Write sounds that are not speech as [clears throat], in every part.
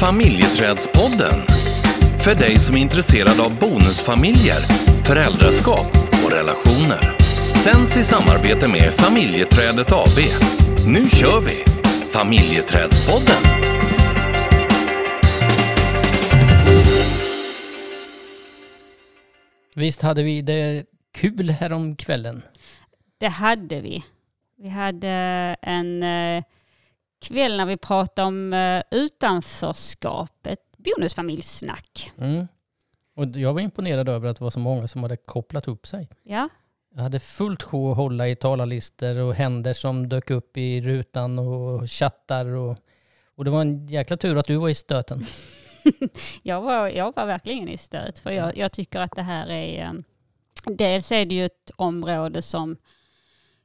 Familjeträdspodden. För dig som är intresserad av bonusfamiljer, föräldraskap och relationer. Sänds i samarbete med Familjeträdet AB. Nu kör vi! Familjeträdspodden. Visst hade vi det kul här om kvällen? Det hade vi. Vi hade en eh, kväll när vi pratade om eh, utanförskap, ett bonusfamiljssnack. Mm. Och jag var imponerad över att det var så många som hade kopplat upp sig. Ja, Jag hade fullt sjå att hålla i talarlistor och händer som dök upp i rutan och chattar. Och, och det var en jäkla tur att du var i stöten. [laughs] jag var, jag var verkligen i stöt för jag, jag tycker att det här är... eh, Dels är det ju ett område som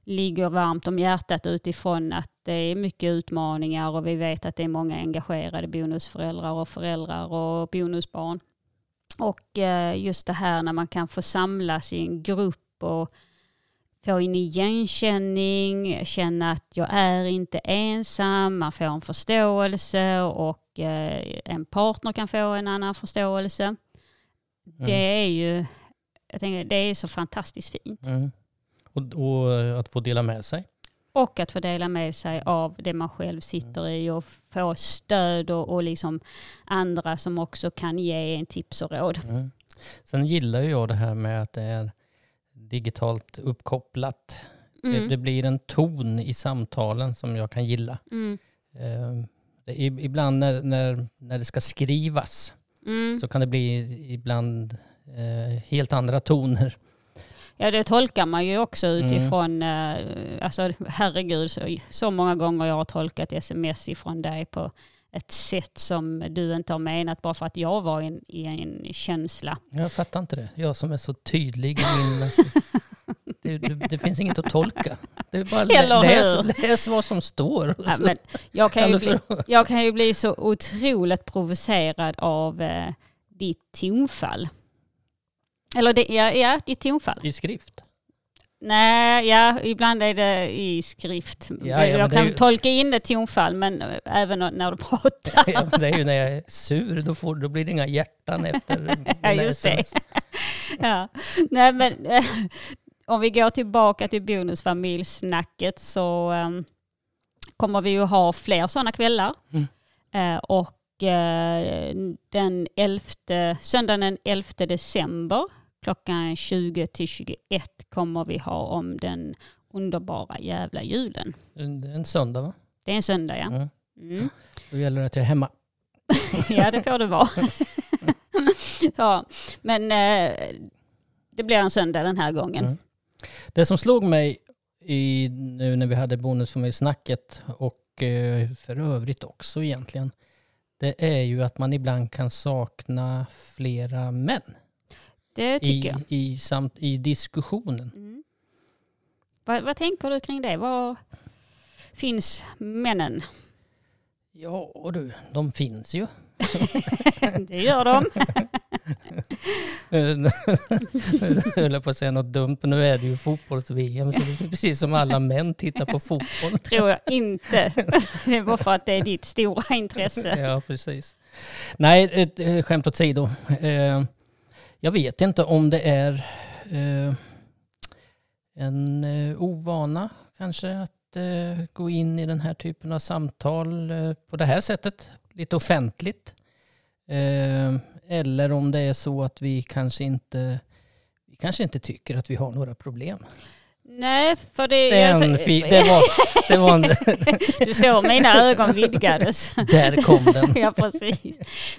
ligger varmt om hjärtat utifrån att det är mycket utmaningar och vi vet att det är många engagerade bonusföräldrar och föräldrar och bonusbarn. Och eh, just det här när man kan få samlas i en grupp och få in igenkänning, känna att jag är inte ensam, man får en förståelse och eh, en partner kan få en annan förståelse. Det är ju, jag tänker, det är så fantastiskt fint. Mm. Och, och att få dela med sig. Och att få dela med sig av det man själv sitter i och få stöd och, och liksom andra som också kan ge en tips och råd. Mm. Sen gillar jag det här med att det är digitalt uppkopplat. Det, Mm. det blir en ton i samtalen som jag kan gilla. Mm. Eh, det, ibland när, när, när det ska skrivas Mm. så kan det bli ibland eh, helt andra toner. Ja det tolkar man ju också Mm. utifrån, eh, alltså herregud så, så många gånger jag har tolkat sms ifrån dig på ett sätt som du inte har menat bara för att jag var i en, i en känsla. Jag fattar inte det. Jag som är så tydlig i min... [laughs] det, det, det finns inget att tolka. Det är bara lä, läs, läs vad som står. Ja, men jag, kan ju bli, jag kan ju bli så otroligt provocerad av eh, ditt tonfall. Eller det, ja, ja, ditt tonfall. I skrift. Nej, ja, ibland är det i skrift. Ja, ja, jag kan ju- tolka in det tonfall, men eh, även när du pratar. [laughs] Ja, det är ju när jag är sur, då, får, då blir det inga hjärtan [laughs] efter Ja, just det. [laughs] ja. Nej, men eh, om vi går tillbaka till bonusfamiljsnacket så ehm, kommer vi ju ha fler sådana kvällar. Mm. Eh, och den 11, söndagen den 11 december klockan 20 till 21 kommer vi ha om den underbara jävla julen. En, en söndag va? Det är en söndag ja. Mm. Mm. Då gäller det att jag är hemma. [laughs] Ja, det får det vara. [laughs] ja, men eh, det blir en söndag den här gången. Mm. Det som slog mig i, nu när vi hade bonusfamiljsnacket och eh, för övrigt också egentligen, det är ju att man ibland kan sakna flera män Det tycker i, jag. i, samt, i diskussionen. Mm. Vad, vad tänker du kring det? Var finns männen? Ja, och du, de finns ju. [laughs] det gör de. Nu [laughs] höll jag på att säga något dumt, men nu är det ju fotbolls-VM, så det är precis som alla män tittar på fotboll. [laughs] Tror jag inte. Det är bara för att det är ditt stora intresse. Ja, precis. Nej, ett, eh, skämt åsido. Jag vet inte om det är eh, en eh, ovana kanske att eh, gå in i den här typen av samtal eh, på det här sättet, lite offentligt. Eh, eller om det är så att vi kanske inte vi kanske inte tycker att vi har några problem. Nej, för det... Är jag- det, var, det var en, [laughs] Du såg mina ögon vidgades. där kom den. [laughs] ja, precis.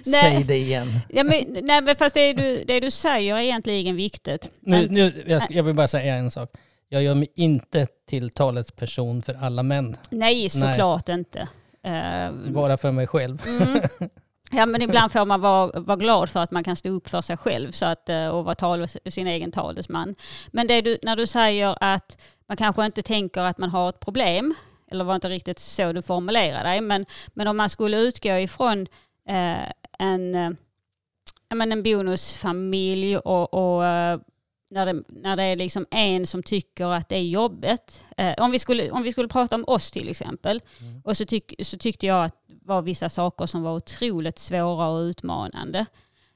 Säg Nej, det igen. ja, men, nej, men fast det du, det du säger är egentligen viktigt. Nu, Men, nu, jag, jag vill bara säga en sak. Jag gör mig inte till talesperson för alla män. nej, såklart inte. Eh, Bara för mig själv. Mm. [laughs] Ja men ibland får man vara, vara glad för att man kan stå upp för sig själv så att, eh, och vara tal, sin egen talesman. Men du, när du säger att man kanske inte tänker att man har ett problem, eller var inte riktigt så du formulerade dig, men, men om man skulle utgå ifrån eh, en, eh, men en bonusfamilj och, och eh, när det, när det är liksom en som tycker att det är jobbigt. Eh, om, vi skulle, om vi skulle prata om oss till exempel. Mm. Och så, tyck, så tyckte jag att var vissa saker som var otroligt svåra och utmanande.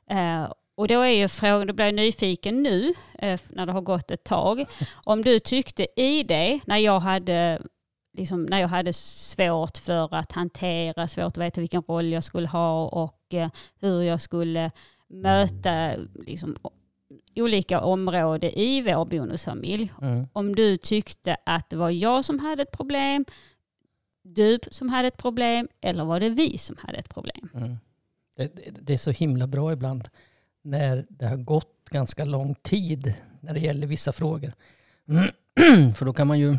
Eh, och då är ju frågan, då blir jag nyfiken nu, eh, när det har gått ett tag, om du tyckte i det, när jag hade liksom, när jag hade svårt för att hantera, svårt att veta vilken roll jag skulle ha och eh, hur jag skulle möta liksom, olika områden i vår bonusfamilj. Mm. Om du tyckte att det var jag som hade ett problem, du som hade ett problem eller var det vi som hade ett problem? Mm. Det, det, är så himla bra ibland när det har gått ganska lång tid när det gäller vissa frågor. [clears throat] För då kan man ju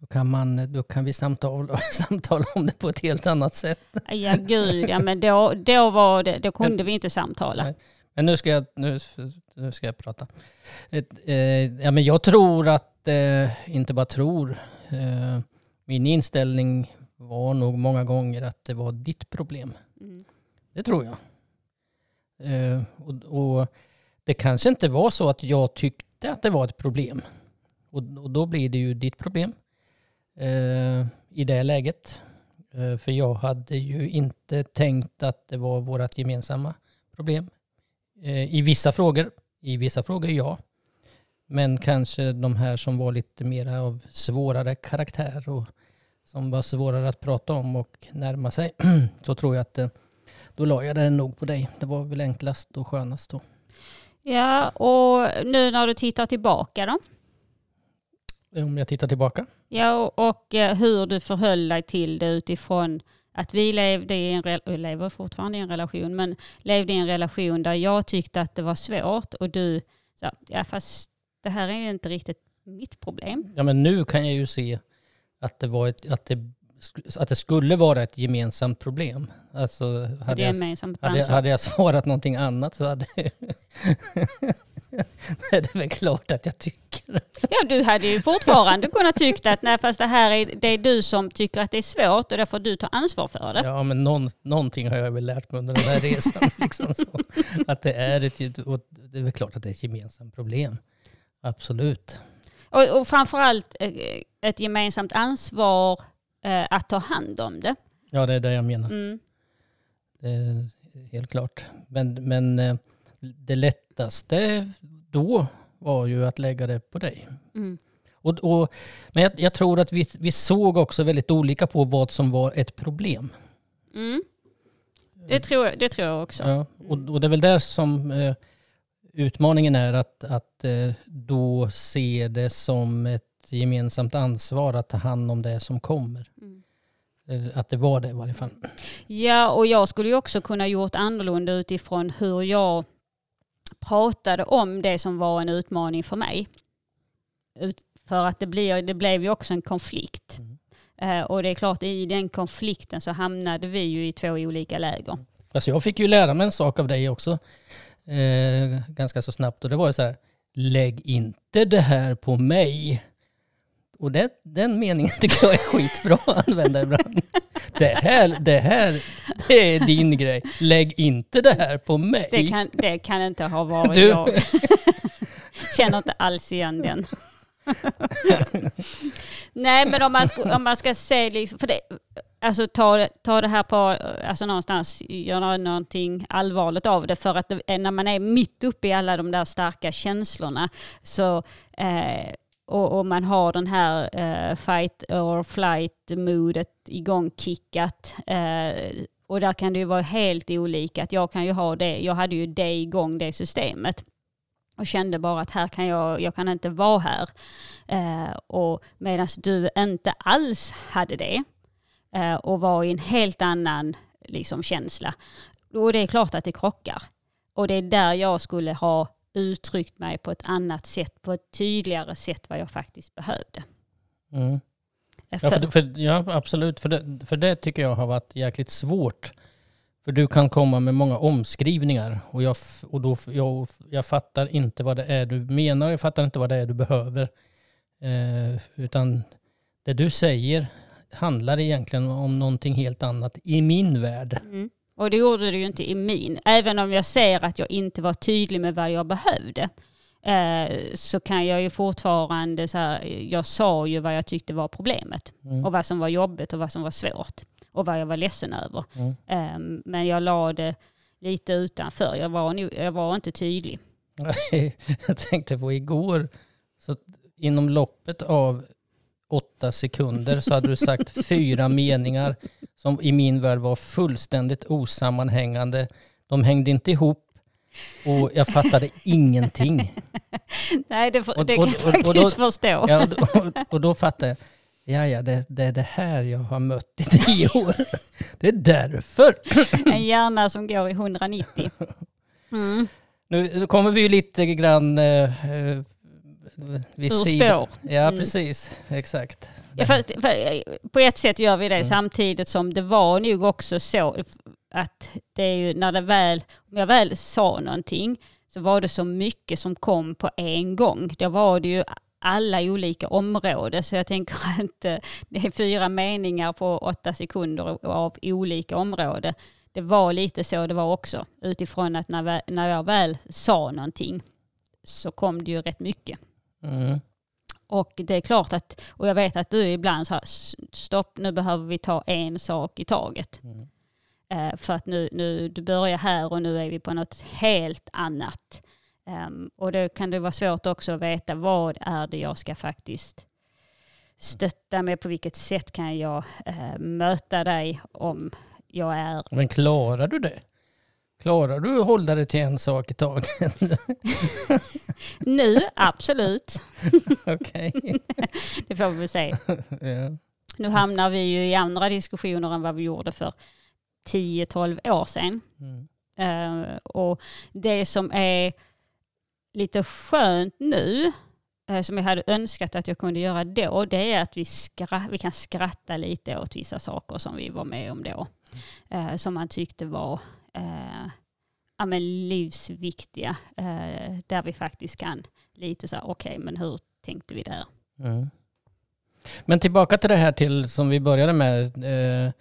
då kan, man, då kan vi samtala, [laughs] samtala om det på ett helt annat sätt. Ja gud, ja, men då, då, var det, då kunde vi inte samtala. Nej. Men nu ska jag, nu, nu ska jag prata. Ett, eh, ja, men jag tror att, eh, inte bara tror, eh, min inställning var nog många gånger att det var ditt problem. Mm. Det tror jag. Eh, och, och det kanske inte var så att jag tyckte att det var ett problem. Och, och då blir det ju ditt problem eh, i det läget. Eh, för jag hade ju inte tänkt att det var vårt gemensamma problem. Eh, I vissa frågor, i vissa frågor ja. Men kanske de här som var lite mer av svårare karaktär och som var svårare att prata om och närma sig. [clears throat] Så tror jag att eh, då la jag den nog på dig. Det var väl enklast och skönast då. Ja, och nu när du tittar tillbaka då? Om jag tittar tillbaka. Ja, och, eh, hur du förhöll dig till det utifrån att vi levde i en, lever fortfarande i en relation, men levde i en relation där jag tyckte att det var svårt och du ja fast det här är inte riktigt mitt problem. Ja men nu kan jag ju se att det, var ett, att det, att det skulle vara ett gemensamt problem. Alltså Det hade är jag, hade, jag- ansvar. hade jag svarat någonting annat så hade [laughs] det är väl klart att jag tycker. Ja, du hade ju fortfarande kunnat tycka att nej, fast det här är, det är du som tycker att det är svårt och därför du tar ansvar för det. Ja men någon, någonting har jag väl lärt mig under den här resan. [laughs] Liksom så. Att det är, ett, det är väl klart att det är ett gemensamt problem. Absolut. Och, och framförallt eh, ett gemensamt ansvar eh, att ta hand om det. Ja det är det jag menar. Mm. Det helt klart. Men, men eh, det lättaste då var ju att lägga det på dig. Mm. Och, och, men jag, jag tror att vi, vi såg också väldigt olika på vad som var ett problem. Mm. Det, tror det tror jag också. Ja, och, och det är väl där som eh, utmaningen är att, att eh, då se det som ett gemensamt ansvar att ta hand om det som kommer. Mm. Eh, Att det var det i varje fall. Ja, och jag skulle ju också kunna gjort annorlunda utifrån hur jag pratade om det som var en utmaning för mig. För att det, blir, det blev ju också en konflikt. Mm. Eh, och det är klart, i den konflikten så hamnade vi ju i två olika läger. Alltså jag fick ju lära mig en sak av dig också. Eh, ganska så snabbt. Och det var ju så här. Lägg inte det här på mig. Och det, den meningen [laughs] tycker jag är skitbra att använda ibland. Det här, det här, det är din grej. Lägg inte det här på mig. Det kan, det kan inte ha varit Du- jag. [laughs] Känner inte alls igen den. [laughs] Nej, men om man, om man ska se, liksom, för det, alltså ta, ta det här på, alltså någonstans, göra någonting allvarligt av det. För att det, när man är mitt uppe i alla de där starka känslorna så, eh, och, och man har den här eh, fight or flight-modet igångkickat. Eh, och där kan det ju vara helt olika. Att jag kan ju ha det, jag hade ju det igång, det systemet. Och kände bara att här kan jag, jag kan inte vara här. Eh, och medan du inte alls hade det och var i en helt annan liksom, känsla. Och det är klart att det krockar. Och det är där jag skulle ha uttryckt mig på ett annat sätt, på ett tydligare sätt vad jag faktiskt behövde. Mm. Ja, För- för, ja, absolut. För det, för det tycker jag har varit jäkligt svårt. För du kan komma med många omskrivningar och, jag, och då, jag, jag fattar inte vad det är du menar. Jag fattar inte vad det är du behöver. Eh, utan det du säger handlar egentligen om någonting helt annat i min värld. Mm. Och det gjorde det ju inte i min. Även om jag ser att jag inte var tydlig med vad jag behövde. Eh, så kan jag ju fortfarande så här, jag sa ju vad jag tyckte var problemet. Mm. Och vad som var jobbigt och vad som var svårt. och vad jag var ledsen över. Mm. Ehm, men jag la det lite utanför. Jag var, jag var inte tydlig. [laughs] Jag tänkte på igår, så inom loppet av åtta sekunder så hade du sagt fyra meningar som i min värld var fullständigt osammanhängande. De hängde inte ihop och jag fattade ingenting. Nej, det, får- Och- det och- kan jag och- och faktiskt då- förstå. Ja, och, då, och då fattade jag, ja ja, det, det är det här jag har mött i tio år. Det är därför. En hjärna som går i 190. Mm. Nu nu kommer vi ju lite grann eh, eh, vid Ur spår. Ja, Mm. precis. Exakt. Ja, för, för, på ett sätt gör vi det Mm. samtidigt som det var nog också så att det är ju när det väl, om jag väl sa någonting så var det så mycket som kom på en gång. Då var det ju alla olika områden så jag tänker [laughs] att eh, det är fyra meningar på åtta sekunder av olika områden. Det var lite så det var också utifrån att när jag väl sa någonting så kom det ju rätt mycket. Mm. Och det är klart att, och jag vet att du ibland sa stopp nu behöver vi ta en sak i taget. Mm. Eh, för att nu, nu, du börjar här och nu är vi på något helt annat. Ehm, och då kan det vara svårt också att veta vad är det jag ska faktiskt stötta med, på vilket sätt kan jag eh, möta dig om jag är Men klarar du det? Klarar du att hålla dig till en sak i taget? [laughs] nu, absolut. [laughs] Okej. [laughs] Det får vi väl se. Ja. Nu hamnar vi ju i andra diskussioner än vad vi gjorde för 10-12 år sedan. Mm. Eh, och det som är lite skönt nu, eh, som jag hade önskat att jag kunde göra då, det är att vi, skra- vi kan skratta lite åt vissa saker som vi var med om då. Eh, som man tyckte var eh, ja, men livsviktiga. Eh, där vi faktiskt kan lite så här, okej men hur tänkte vi där? Mm. Men tillbaka till det här till som vi började med. Eh,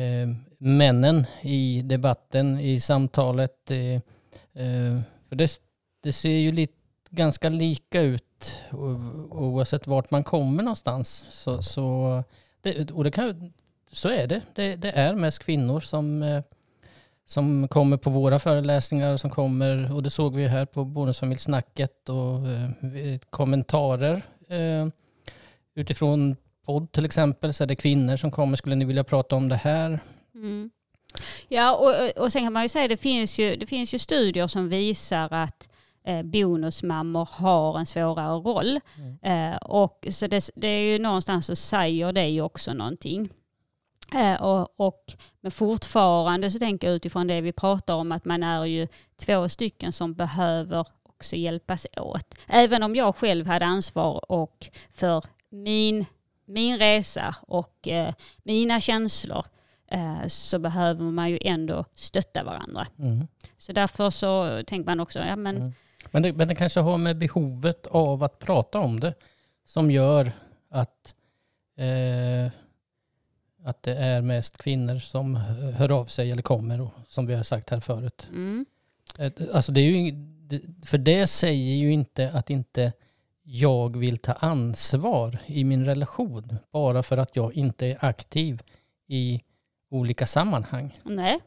eh, männen i debatten, i samtalet. Eh, eh, för det, det ser ju lite, ganska lika ut oavsett vart man kommer någonstans. Så, så, det, och det kan, så är det. det. Det är mest kvinnor som, eh, som kommer på våra föreläsningar. Som kommer, och det såg vi här på Bonusfamiljsnacket och eh, kommentarer. Eh, utifrån podd till exempel så är det kvinnor som kommer. Skulle ni vilja prata om det här? Mm. Ja, och, och sen kan man ju säga det finns ju, det finns ju studier som visar att eh, bonusmammor har en svårare roll. Eh, och så det, det är ju någonstans så säger det ju också någonting. Eh, och, och, men fortfarande så tänker jag utifrån det vi pratar om att man är ju två stycken som behöver också hjälpas åt. Även om jag själv hade ansvar och för min, min resa och eh, mina känslor eh, så behöver man ju ändå stötta varandra. Mm. Så därför så tänker man också, ja men Mm. Men, det, men det kanske har med behovet av att prata om det som gör att, eh, att det är mest kvinnor som hör av sig eller kommer, och, som vi har sagt här förut. mm, Alltså det är ju, för det säger ju inte att inte jag vill ta ansvar i min relation bara för att jag inte är aktiv i olika sammanhang. nej.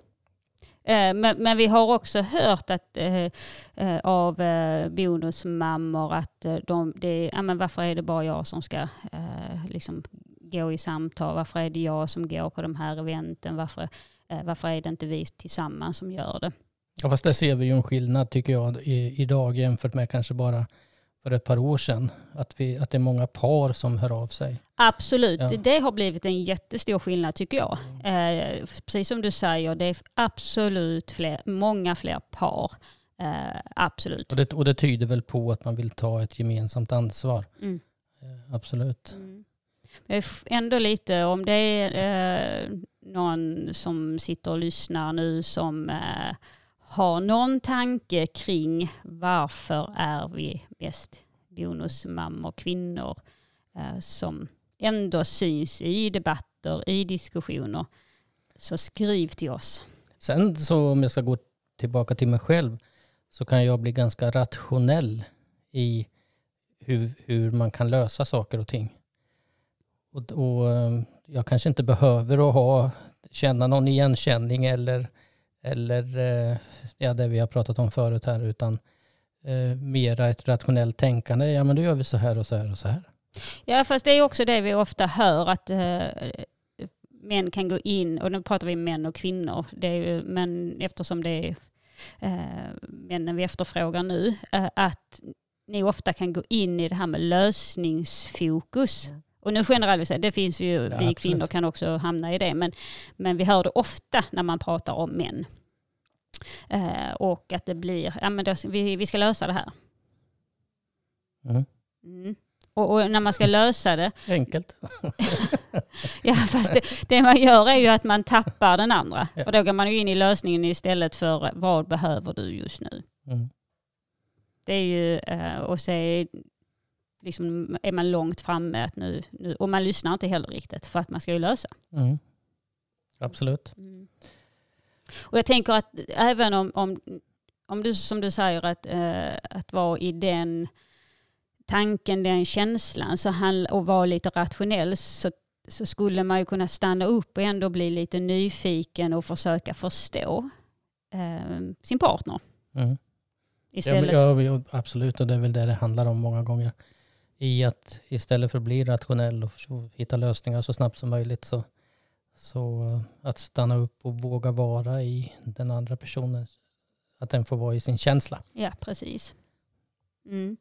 Eh, Men, men vi har också hört att, eh, av eh, bonusmammor att de, det, ja, men varför är det bara jag som ska eh, liksom gå i samtal? Varför är det jag som går på de här eventen? Varför, eh, varför är det inte vi tillsammans som gör det? Ja, fast där ser vi ju en skillnad tycker jag i, idag jämfört med kanske bara för ett par år sedan. Att, vi, att det är många par som hör av sig. Absolut, Ja. det, det har blivit en jättestor skillnad tycker jag. Eh, precis som du säger, det är absolut fler, många fler par. Eh, absolut. Och det, och det tyder väl på att man vill ta ett gemensamt ansvar. Mm. Eh, absolut. Mm. Eh, jag är ändå lite, om det är eh, någon som sitter och lyssnar nu som eh, har någon tanke kring varför är vi mest bonusmammor kvinnor eh, som ändå syns i debatter, i diskussioner, så skriv till oss. Sen så om jag ska gå tillbaka till mig själv så kan jag bli ganska rationell i hur, hur man kan lösa saker och ting. Och, och, eh, jag kanske inte behöver att ha, känna någon igenkänning eller, eller eh, ja, det vi har pratat om förut här, utan eh, mera ett rationellt tänkande. Ja, men då gör vi så här och så här och så här. Ja, fast det är också det vi ofta hör att eh, män kan gå in, och nu pratar vi män och kvinnor, det är ju, men eftersom det är eh, männen vi efterfrågar nu, eh, att ni ofta kan gå in i det här med lösningsfokus. Mm. Och nu generaliserar det finns ju, Ja, vi absolut. kvinnor kan också hamna i det, men, men vi hör det ofta när man pratar om män. Eh, och att det blir, ja men då, vi, vi ska lösa det här. Mm. Mm. Och, och när man ska lösa det, [laughs] Enkelt. [laughs] ja fast det, det man gör är ju att man tappar den andra. Ja. För då går man ju in i lösningen istället för vad behöver du just nu. Mm. Det är ju, eh, och så är, liksom, är man långt framme att nu, nu, och man lyssnar inte heller riktigt för att man ska ju lösa. Mm. Absolut. Och jag tänker att även om, om, om du som du säger att, eh, att vara i den tanken, den känslan så han, och vara lite rationell så, så skulle man ju kunna stanna upp och ändå bli lite nyfiken och försöka förstå eh, sin partner. Mm. Istället. ja, ja, absolut, och det är väl det det handlar om många gånger. I att istället för att bli rationell och hitta lösningar så snabbt som möjligt så, så eh, att stanna upp och våga vara i den andra personen. Att den får vara i sin känsla. Ja, precis. Mm.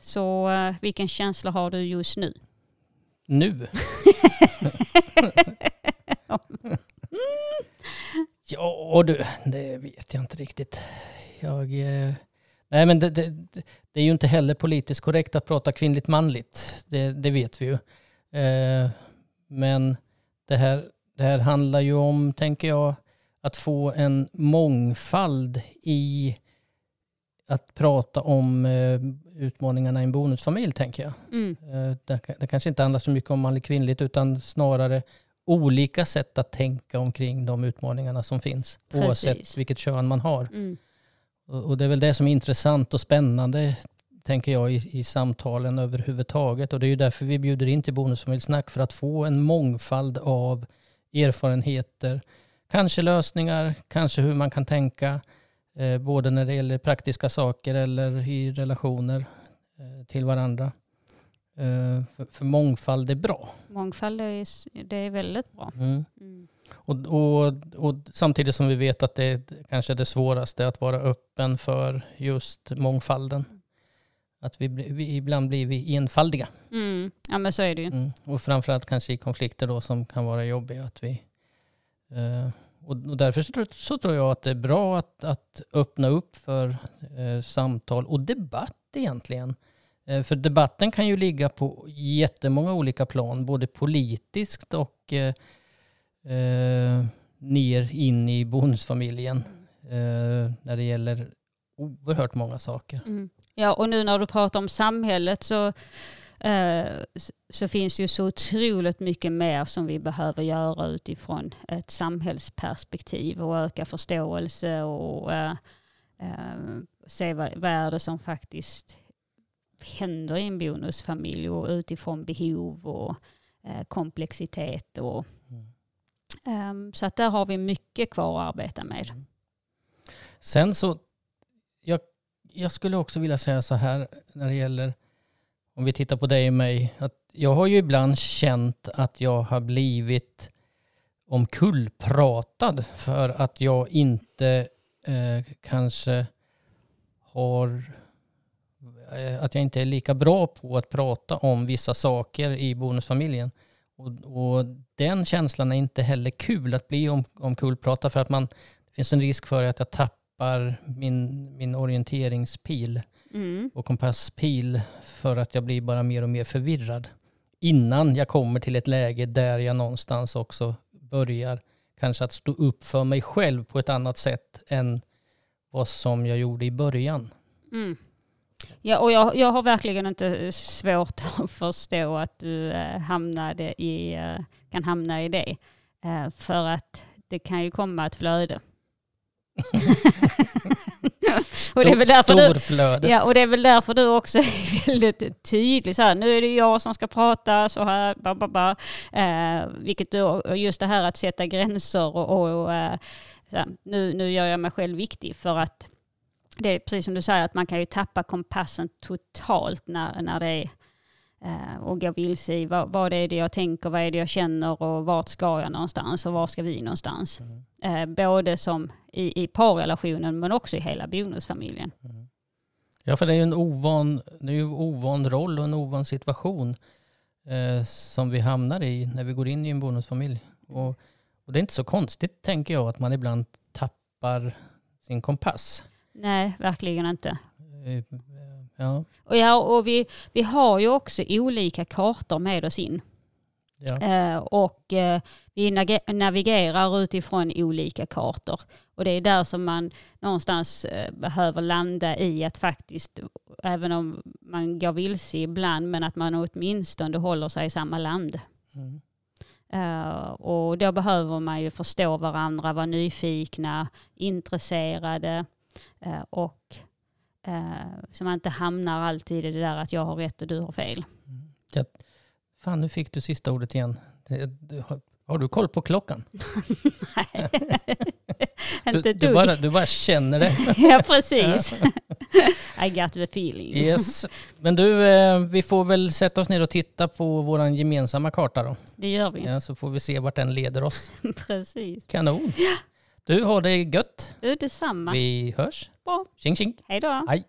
Så eh, vilken känsla har du just nu? Nu! [laughs] ja du, det vet jag inte riktigt. Jag... Eh, nej men det, det, det är ju inte heller politiskt korrekt att prata kvinnligt manligt. Det, det vet vi ju. Eh, men det här, det här handlar ju om, tänker jag, att få en mångfald i att prata om eh, utmaningarna i en bonusfamilj, tänker jag. Mm. Eh, Det, det kanske inte handlar så mycket om manligt kvinnligt utan snarare olika sätt att tänka omkring de utmaningarna som finns. Precis. Oavsett vilket kön man har. Mm. Och, det är väl det som är intressant och spännande tänker jag i, i samtalen överhuvudtaget. Och det är ju därför vi bjuder in till Bonusfamiljsnack för att få en mångfald av erfarenheter. Kanske lösningar, kanske hur man kan tänka. Eh, både när det gäller praktiska saker eller i relationer eh, till varandra. Eh, för, för mångfald är bra. Mångfald är, det är väldigt bra. Mm. Mm. Och, och, och samtidigt som vi vet att det är kanske är det svåraste att vara öppen för just mångfalden. Att vi, vi ibland blir vi enfaldiga. Mm. Ja men så är det ju. Mm. Och framförallt kanske i konflikter då som kan vara jobbiga. Att vi, eh, och, därför så, tror- så tror jag att det är bra att, att öppna upp för eh, samtal och debatt egentligen. Eh, för debatten kan ju ligga på jättemånga olika plan, både politiskt och eh, ner in i bonusfamiljen. Eh, när det gäller oerhört många saker. Mm. Ja och nu när du pratar om samhället så, eh, så finns det ju så otroligt mycket mer som vi behöver göra utifrån ett samhällsperspektiv och öka förståelse och eh, eh, se vad, vad är det som faktiskt händer i en bonusfamilj och utifrån behov och eh, komplexitet. Och, Ehm, så att där har vi mycket kvar att arbeta med. Mm. Sen så, jag, jag skulle också vilja säga så här när det gäller, om vi tittar på dig och mig, att jag har ju ibland känt att jag har blivit omkullpratad för att jag inte eh, kanske har, eh, att jag inte är lika bra på att prata om vissa saker i bonusfamiljen. Och, och den känslan är inte heller kul att bli om, omkullpratad för att man, det finns en risk för att jag tappar min, min orienteringspil Mm. och kompasspil för att jag blir bara mer och mer förvirrad. Innan jag kommer till ett läge där jag någonstans också börjar kanske att stå upp för mig själv på ett annat sätt än vad som jag gjorde i början. Mm. Ja, och jag, jag har verkligen inte svårt [laughs] att förstå att du eh, hamnade i, eh, kan hamna i det. Eh, för att det kan ju komma ett flöde. [laughs] och, det är väl därför du, ja, och det är väl därför du också [laughs] är väldigt tydlig. Så här, nu är det jag som ska prata, så här, ba, ba, ba. Eh, vilket du, just det här att sätta gränser och, och eh, här, nu, nu gör jag mig själv viktig för att det är precis som du säger att man kan ju tappa kompassen totalt när, när det är eh, och gå vilse i vad, vad är det jag tänker, vad är det jag känner och vart ska jag någonstans och var ska vi någonstans. Eh, både som i, i parrelationen men också i hela bonusfamiljen. Ja, för det är ju en ovan, det är ju ovan roll och en ovan situation eh, som vi hamnar i när vi går in i en bonusfamilj. Och, och det är inte så konstigt, tänker jag, att man ibland tappar sin kompass. Nej, verkligen inte. Eh, ja, Och, ja, och vi, vi har ju också olika kartor med oss in. ja. Eh, och eh, vi navigerar utifrån olika kartor. Och det är där som man någonstans eh, behöver landa i att faktiskt, även om man går vilse ibland, men att man åtminstone håller sig i samma land. Mm. Eh, och då behöver man ju förstå varandra, vara nyfikna, intresserade och eh, så man inte hamnar alltid i det där att jag har rätt och du har fel. Fan, nu fick du sista ordet igen. Du, har, du koll på klockan? [laughs] Nej, Du, inte du, dugg. bara, du bara känner det. [laughs] ja, precis. [laughs] I got the feeling. Yes. Men du, eh, vi får väl sätta oss ner och titta på vår gemensamma karta då. Det gör vi. Ja, så får vi se vart den leder oss. Precis. Kanon. Du, har det gött. Du, detsamma. Vi hörs. Bra. Tjing tjing. Hej då. Hej.